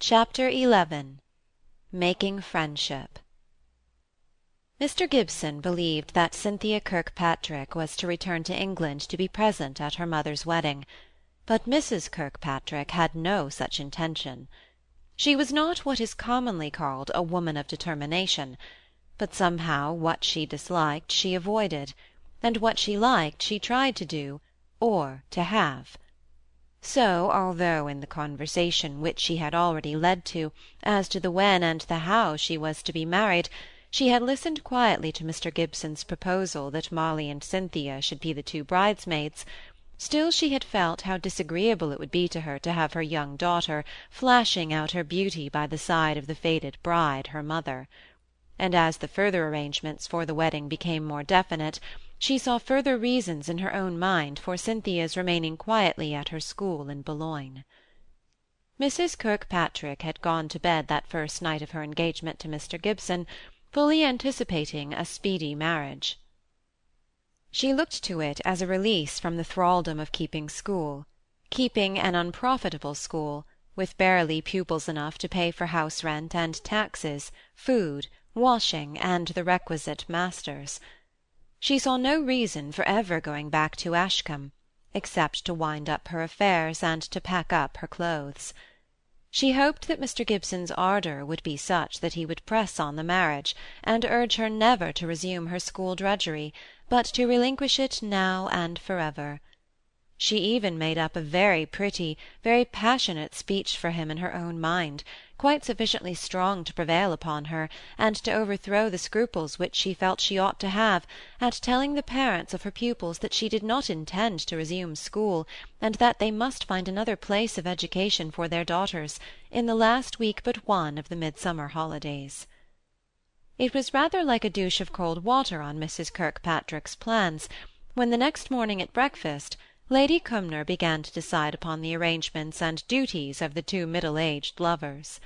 Chapter XI Making Friendship Mr. Gibson believed that Cynthia Kirkpatrick was to return to England to be present at her mother's wedding, but Mrs. Kirkpatrick had no such intention. She was not what is commonly called a woman of determination, but somehow what she disliked she avoided, and what she liked she tried to do, or to have. So, although in the conversation which she had already led to, as to the when and the how she was to be married, she had listened quietly to Mr. Gibson's proposal that Molly and Cynthia should be the two bridesmaids, still she had felt how disagreeable it would be to her to have her young daughter flashing out her beauty by the side of the faded bride, her mother. And as the further arrangements for the wedding became more definite, she saw further reasons in her own mind for Cynthia's remaining quietly at her school in Boulogne. Mrs. Kirkpatrick had gone to bed that first night of her engagement to Mr. Gibson, fully anticipating a speedy marriage. She looked to it as a release from the thraldom of keeping school, keeping an unprofitable school, with barely pupils enough to pay for house rent and taxes, food, washing, and the requisite masters. She saw no reason for ever going back to Ashcombe, except to wind up her affairs and to pack up her clothes. She hoped that Mr. Gibson's ardour would be such that he would press on the marriage, and urge her never to resume her school drudgery, but to relinquish it now and for ever. She even made up a very pretty, very passionate speech for him in her own mind, quite sufficiently strong to prevail upon her, and to overthrow the scruples which she felt she ought to have, at telling the parents of her pupils that she did not intend to resume school, and that they must find another place of education for their daughters, in the last week but one of the midsummer holidays. It was rather like a douche of cold water on Mrs. Kirkpatrick's plans, when the next morning at breakfast Lady Cumnor began to decide upon the arrangements and duties of the two middle-aged lovers.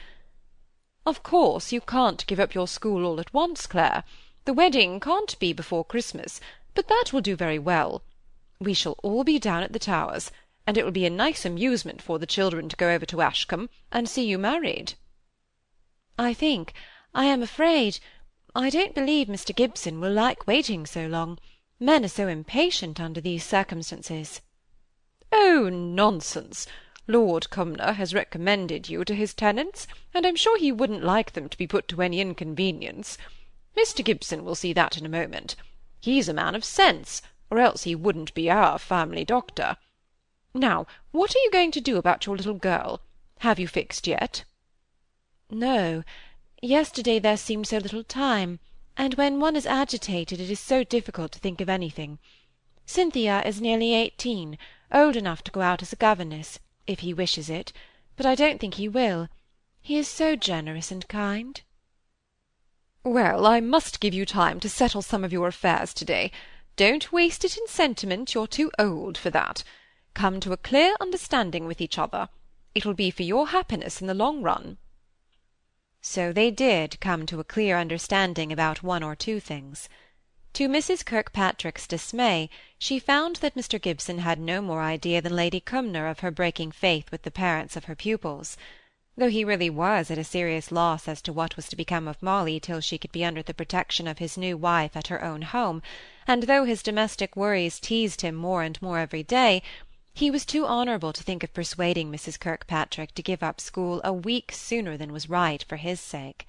"Of course you can't give up your school all at once, Clare. The wedding can't be before Christmas, but that will do very well. We shall all be down at the Towers, and it will be a nice amusement for the children to go over to Ashcombe and see you married." "I think, I am afraid, I don't believe Mr. Gibson will like waiting so long. Men are so impatient under these circumstances. Oh, nonsense! Lord Cumnor has recommended you to his tenants, and I'm sure he wouldn't like them to be put to any inconvenience. Mr. Gibson will see that in a moment. He's a man of sense, or else he wouldn't be our family doctor. Now, what are you going to do about your little girl? Have you fixed yet? No. Yesterday there seemed so little time, and when one is agitated it is so difficult to think of anything. Cynthia is nearly eighteen, old enough to go out as a governess, if he wishes it, but I don't think he will. He is so generous and kind. Well, I must give you time to settle some of your affairs to-day. Don't waste it in sentiment, you're too old for that. Come to a clear understanding with each other. It will be for your happiness in the long run. So they did come to a clear understanding about one or two things. To Mrs. Kirkpatrick's dismay, she found that Mr. Gibson had no more idea than Lady Cumnor of her breaking faith with the parents of her pupils. Though he really was at a serious loss as to what was to become of Molly till she could be under the protection of his new wife at her own home, and though his domestic worries teased him more and more every day, he was too honourable to think of persuading Mrs. Kirkpatrick to give up school a week sooner than was right for his sake.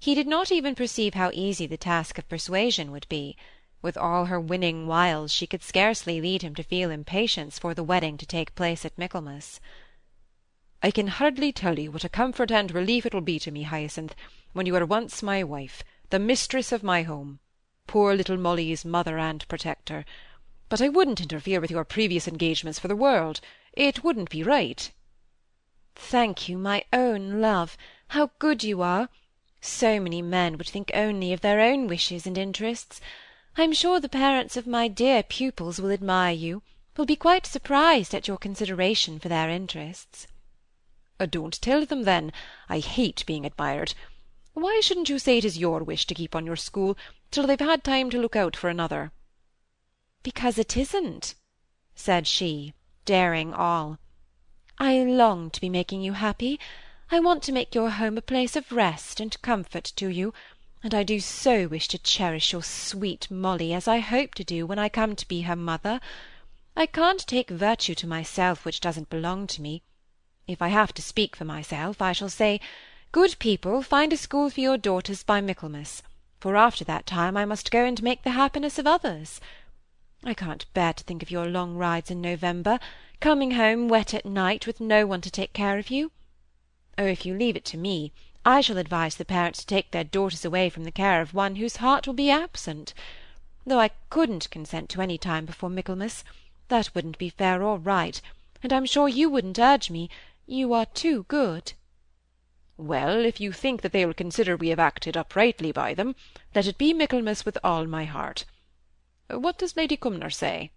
He did not even perceive how easy the task of persuasion would be. With all her winning wiles she could scarcely lead him to feel impatience for the wedding to take place at Michaelmas. I can hardly tell you what a comfort and relief it will be to me, Hyacinth, when you are once my wife, the mistress of my home, poor little Molly's mother and protector. But I wouldn't interfere with your previous engagements for the world. It wouldn't be right. Thank you, my own love. How good you are! So many men would think only of their own wishes and interests. I'm sure the parents of my dear pupils will admire you, will be quite surprised at your consideration for their interests. Uh, don't tell them, then. I hate being admired. Why shouldn't you say it is your wish to keep on your school till they've had time to look out for another? Because it isn't, said she, daring all. I long to be making you happy. I want to make your home a place of rest and comfort to you, and I do so wish to cherish your sweet Molly, as I hope to do when I come to be her mother. I can't take virtue to myself which doesn't belong to me. If I have to speak for myself, I shall say, Good people, find a school for your daughters by Michaelmas, for after that time I must go and make the happiness of others. I can't bear to think of your long rides in November, coming home wet at night with no one to take care of you. Oh, if you leave it to me, I shall advise the parents to take their daughters away from the care of one whose heart will be absent. Though I couldn't consent to any time before Michaelmas. That wouldn't be fair or right, and I'm sure you wouldn't urge me. You are too good. Well, if you think that they will consider we have acted uprightly by them, let it be Michaelmas with all my heart. What does Lady Cumnor say?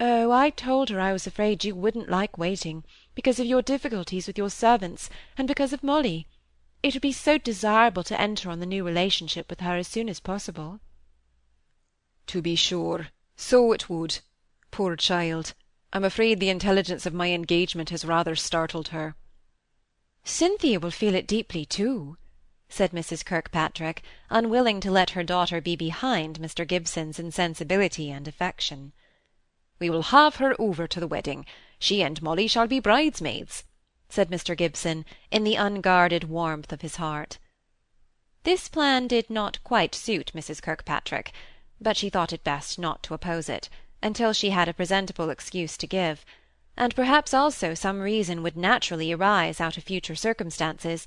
Oh, I told her I was afraid you wouldn't like waiting, because of your difficulties with your servants, and because of Molly. It would be so desirable to enter on the new relationship with her as soon as possible. To be sure, so it would. Poor child! I'm afraid the intelligence of my engagement has rather startled her. Cynthia will feel it deeply too, said Mrs. Kirkpatrick, unwilling to let her daughter be behind Mr. Gibson's insensibility and affection. We will have her over to the wedding. She and Molly shall be bridesmaids, said Mr. Gibson, in the unguarded warmth of his heart. This plan did not quite suit Mrs. Kirkpatrick, but she thought it best not to oppose it, until she had a presentable excuse to give, and perhaps also some reason would naturally arise out of future circumstances,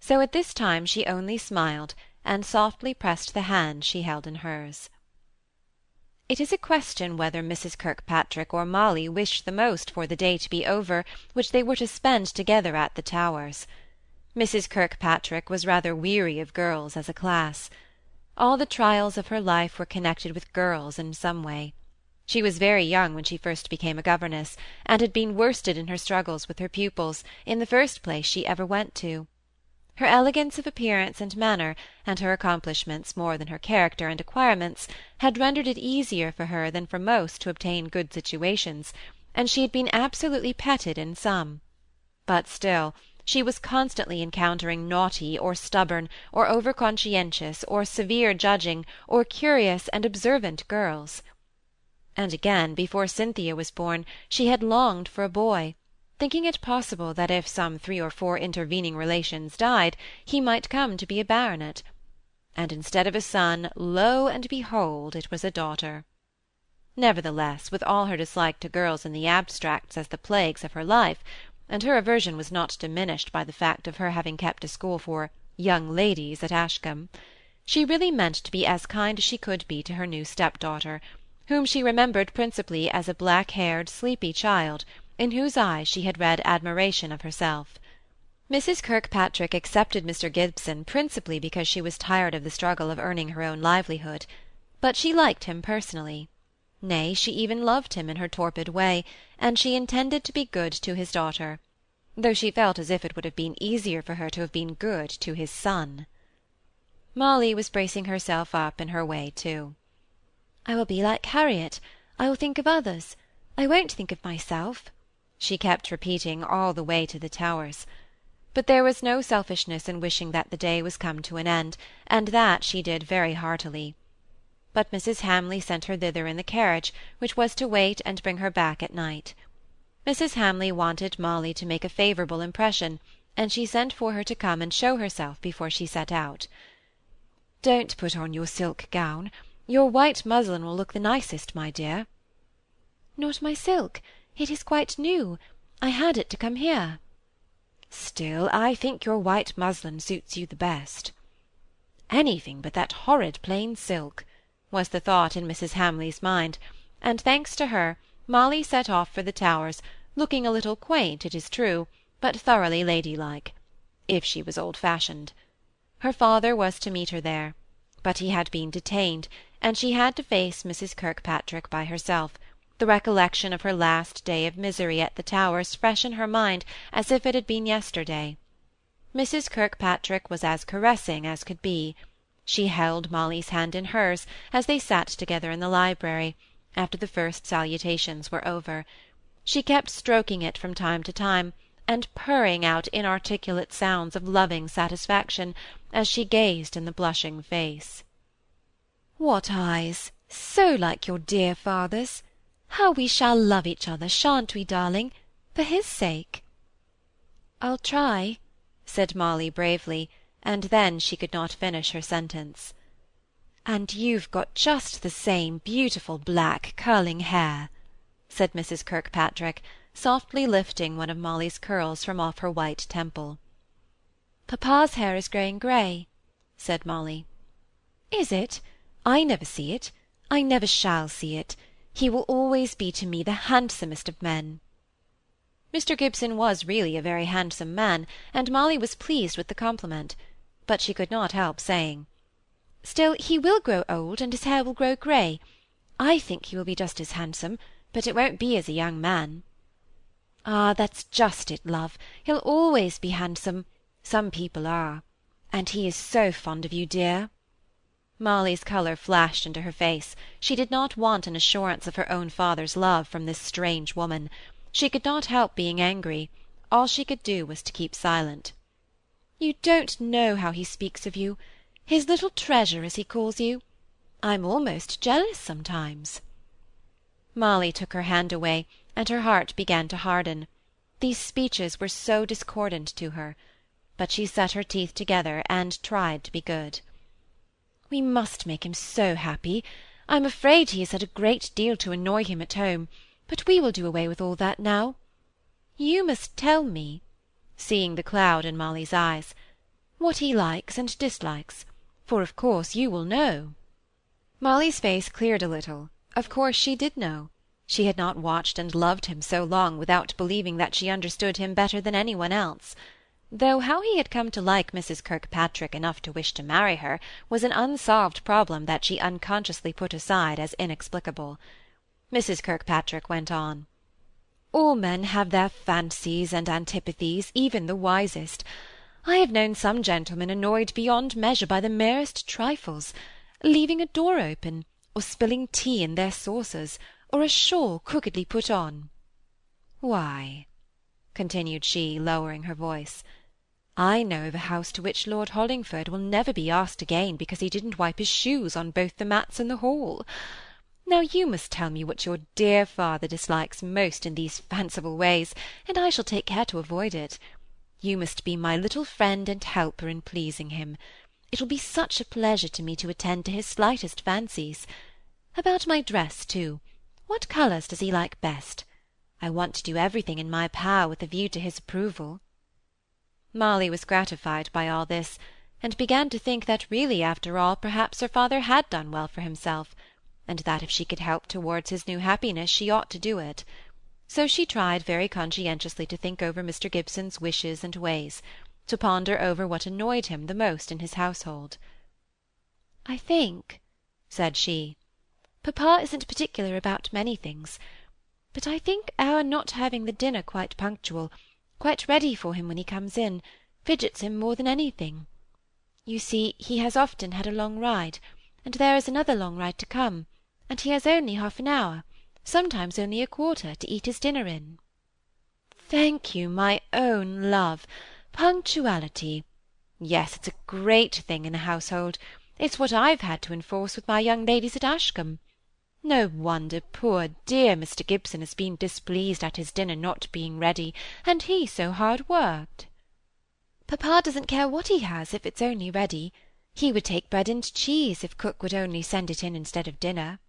so at this time she only smiled, and softly pressed the hand she held in hers. It is a question whether Mrs. Kirkpatrick or Molly wished the most for the day to be over which they were to spend together at the Towers. Mrs. Kirkpatrick was rather weary of girls as a class. All the trials of her life were connected with girls in some way. She was very young when she first became a governess, and had been worsted in her struggles with her pupils in the first place she ever went to. Her elegance of appearance and manner, and her accomplishments more than her character and acquirements, had rendered it easier for her than for most to obtain good situations, and she had been absolutely petted in some. But still, she was constantly encountering naughty or stubborn or over-conscientious or severe judging or curious and observant girls. And again, before Cynthia was born, she had longed for a boy, thinking it possible that if some three or four intervening relations died, he might come to be a baronet. And instead of a son, lo and behold, it was a daughter. Nevertheless, with all her dislike to girls in the abstracts as the plagues of her life, and her aversion was not diminished by the fact of her having kept a school for young ladies at Ashcombe, she really meant to be as kind as she could be to her new step-daughter, whom she remembered principally as a black-haired, sleepy child, in whose eyes she had read admiration of herself. Mrs. Kirkpatrick accepted Mr. Gibson principally because she was tired of the struggle of earning her own livelihood, but she liked him personally. Nay, she even loved him in her torpid way, and she intended to be good to his daughter, though she felt as if it would have been easier for her to have been good to his son. Molly was bracing herself up in her way too. I will be like Harriet. I will think of others. I won't think of myself she kept repeating all the way to the Towers. But there was no selfishness in wishing that the day was come to an end, and that she did very heartily. But Mrs. Hamley sent her thither in the carriage, which was to wait and bring her back at night. Mrs. Hamley wanted Molly to make a favourable impression, and she sent for her to come and show herself before she set out. Don't put on your silk gown. Your white muslin will look the nicest, my dear. Not my silk. It is quite new. I had it to come here. Still, I think your white muslin suits you the best. Anything but that horrid plain silk, was the thought in Mrs. Hamley's mind, and thanks to her, Molly set off for the Towers, looking a little quaint, it is true, but thoroughly ladylike, if she was old-fashioned. Her father was to meet her there, but he had been detained, and she had to face Mrs. Kirkpatrick by herself, the recollection of her last day of misery at the Towers fresh in her mind as if it had been yesterday. Mrs. Kirkpatrick was as caressing as could be. She held Molly's hand in hers as they sat together in the library, after the first salutations were over. She kept stroking it from time to time, and purring out inarticulate sounds of loving satisfaction, as she gazed in the blushing face. "What eyes! So like your dear father's! How we shall love each other, shan't we, darling? For his sake." "I'll try," said Molly bravely, and then she could not finish her sentence. "And you've got just the same beautiful black curling hair," said Mrs. Kirkpatrick, softly lifting one of Molly's curls from off her white temple. "Papa's hair is growing grey," said Molly. "Is it? I never see it. I never shall see it. He will always be to me the handsomest of men." Mr. Gibson was really a very handsome man, and Molly was pleased with the compliment, but she could not help saying, "Still he will grow old, and his hair will grow grey. I think he will be just as handsome, but it won't be as a young man." "Ah, that's just it, love. He'll always be handsome. Some people are. And he is so fond of you, dear." Molly's colour flashed into her face. She did not want an assurance of her own father's love from this strange woman. She could not help being angry; all she could do was to keep silent. "You don't know how he speaks of you. His little treasure, as he calls you. I'm almost jealous sometimes." Molly took her hand away, and her heart began to harden. These speeches were so discordant to her. But she set her teeth together, and tried to be good. "We must make him so happy. I'm afraid he has had a great deal to annoy him at home but we will do away with all that now. You must tell me," seeing the cloud in Molly's eyes, "what he likes and dislikes, for of course you will know." Molly's face cleared a little. Of course she did know. She had not watched and loved him so long without believing that she understood him better than any one else; though how he had come to like Mrs. Kirkpatrick enough to wish to marry her was an unsolved problem that she unconsciously put aside as inexplicable. Mrs. Kirkpatrick went on. "All men have their fancies and antipathies, even the wisest. I have known some gentlemen annoyed beyond measure by the merest trifles, leaving a door open, or spilling tea in their saucers, or a shawl crookedly put on. Why," continued she, lowering her voice, "I know of a house to which Lord Hollingford will never be asked again because he didn't wipe his shoes on both the mats in the hall. Now you must tell me what your dear father dislikes most in these fanciful ways, and I shall take care to avoid it. You must be my little friend and helper in pleasing him. It will be such a pleasure to me to attend to his slightest fancies. About my dress, too. What colours does he like best? I want to do everything in my power with a view to his approval. Molly was gratified by all this, and began to think that really, after all, perhaps her father had done well for himself and that if she could help towards his new happiness she ought to do it. So she tried very conscientiously to think over Mr. Gibson's wishes and ways, to ponder over what annoyed him the most in his household. "I think," said she, "papa isn't particular about many things, but I think our not having the dinner quite punctual, quite ready for him when he comes in, fidgets him more than anything. You see, he has often had a long ride, and there is another long ride to come, and he has only half an hour, sometimes only a quarter, to eat his dinner in." "Thank you, my own love. Punctuality. Yes, it's a great thing in a household. It's what I've had to enforce with my young ladies at Ashcombe. No wonder poor dear Mr. Gibson has been displeased at his dinner not being ready, and he so hard worked." "Papa doesn't care what he has if it's only ready. He would take bread and cheese if cook would only send it in instead of dinner.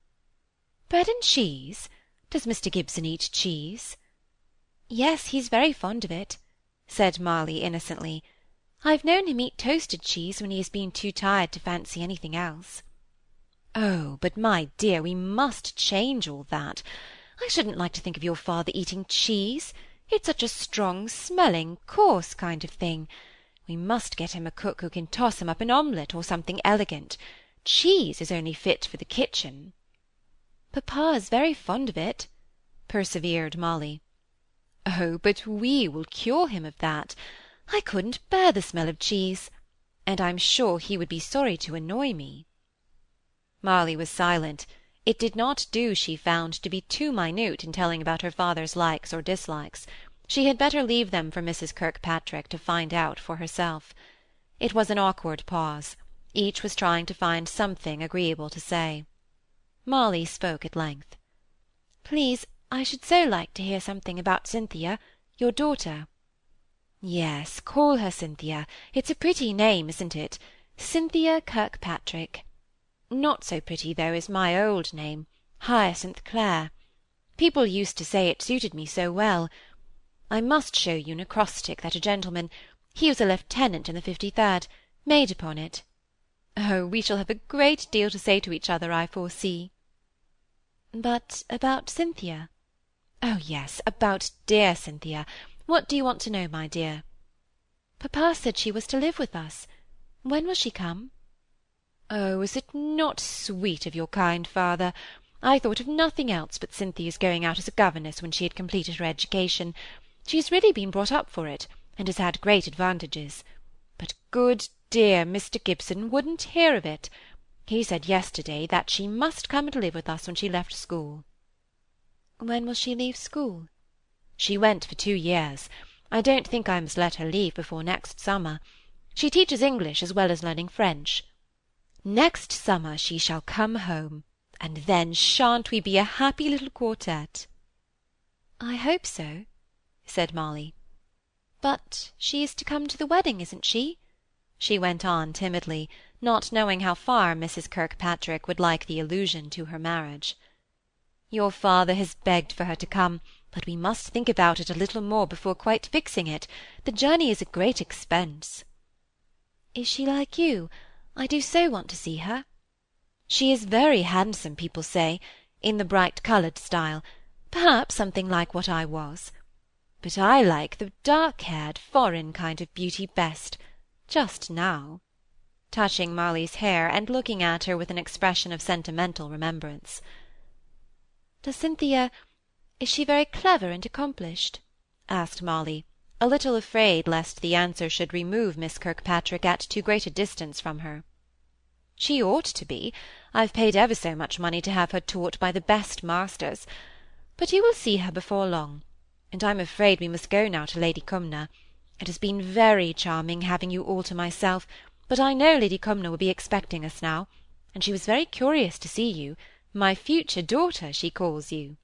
Bread and cheese? Does Mr. Gibson eat cheese?" "Yes, he's very fond of it," said Molly innocently. "I've known him eat toasted cheese when he has been too tired to fancy anything else." "Oh, but, my dear, we must change all that. I shouldn't like to think of your father eating cheese. It's such a strong smelling, coarse kind of thing. We must get him a cook who can toss him up an omelette or something elegant. Cheese is only fit for the kitchen." Papa is very fond of it," persevered Molly. "Oh, but we will cure him of that. I couldn't bear the smell of cheese, and I'm sure he would be sorry to annoy me." Molly was silent. It did not do, she found, to be too minute in telling about her father's likes or dislikes. She had better leave them for Mrs. Kirkpatrick to find out for herself. It was an awkward pause. Each was trying to find something agreeable to say. Molly spoke at length. Please, I should so like to hear something about Cynthia, your daughter. Yes, call her Cynthia. It's a pretty name, isn't it? Cynthia Kirkpatrick. Not so pretty, though, as my old name, Hyacinth Clare. People used to say it suited me so well. I must show you an acrostic that a gentleman—he was a lieutenant in the 53rd—made upon it. Oh, we shall have a great deal to say to each other, I foresee. But about Cynthia? Oh, yes, about dear Cynthia. What do you want to know, my dear? Papa said she was to live with us. When will she come? Oh, is it not sweet of your kind father? I thought of nothing else but Cynthia's going out as a governess when she had completed her education. She has really been brought up for it, and has had great advantages. But good dear Mr. Gibson wouldn't hear of it. He said yesterday that she must come and live with us when she left school. When will she leave school? She went for two years. I don't think I must let her leave before next summer. She teaches English as well as learning French. Next summer she shall come home, and then shan't we be a happy little quartet? I hope so, said Molly. But she is to come to the wedding, isn't she? she went on timidly, not knowing how far Mrs. Kirkpatrick would like the allusion to her marriage. Your father has begged for her to come, but we must think about it a little more before quite fixing it. The journey is a great expense. Is she like you? I do so want to see her. She is very handsome, people say, in the bright-coloured style, perhaps something like what I was. But I like the dark-haired, foreign kind of beauty best, just now touching Molly's hair and looking at her with an expression of sentimental remembrance. Does Cynthia—is she very clever and accomplished? asked Molly, a little afraid lest the answer should remove Miss Kirkpatrick at too great a distance from her. She ought to be. I've paid ever so much money to have her taught by the best masters. But you will see her before long, and I'm afraid we must go now to Lady Cumnor. It has been very charming having you all to myself, but I know Lady Cumnor will be expecting us now, and she was very curious to see you. My future daughter, she calls you.